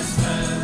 Christmas.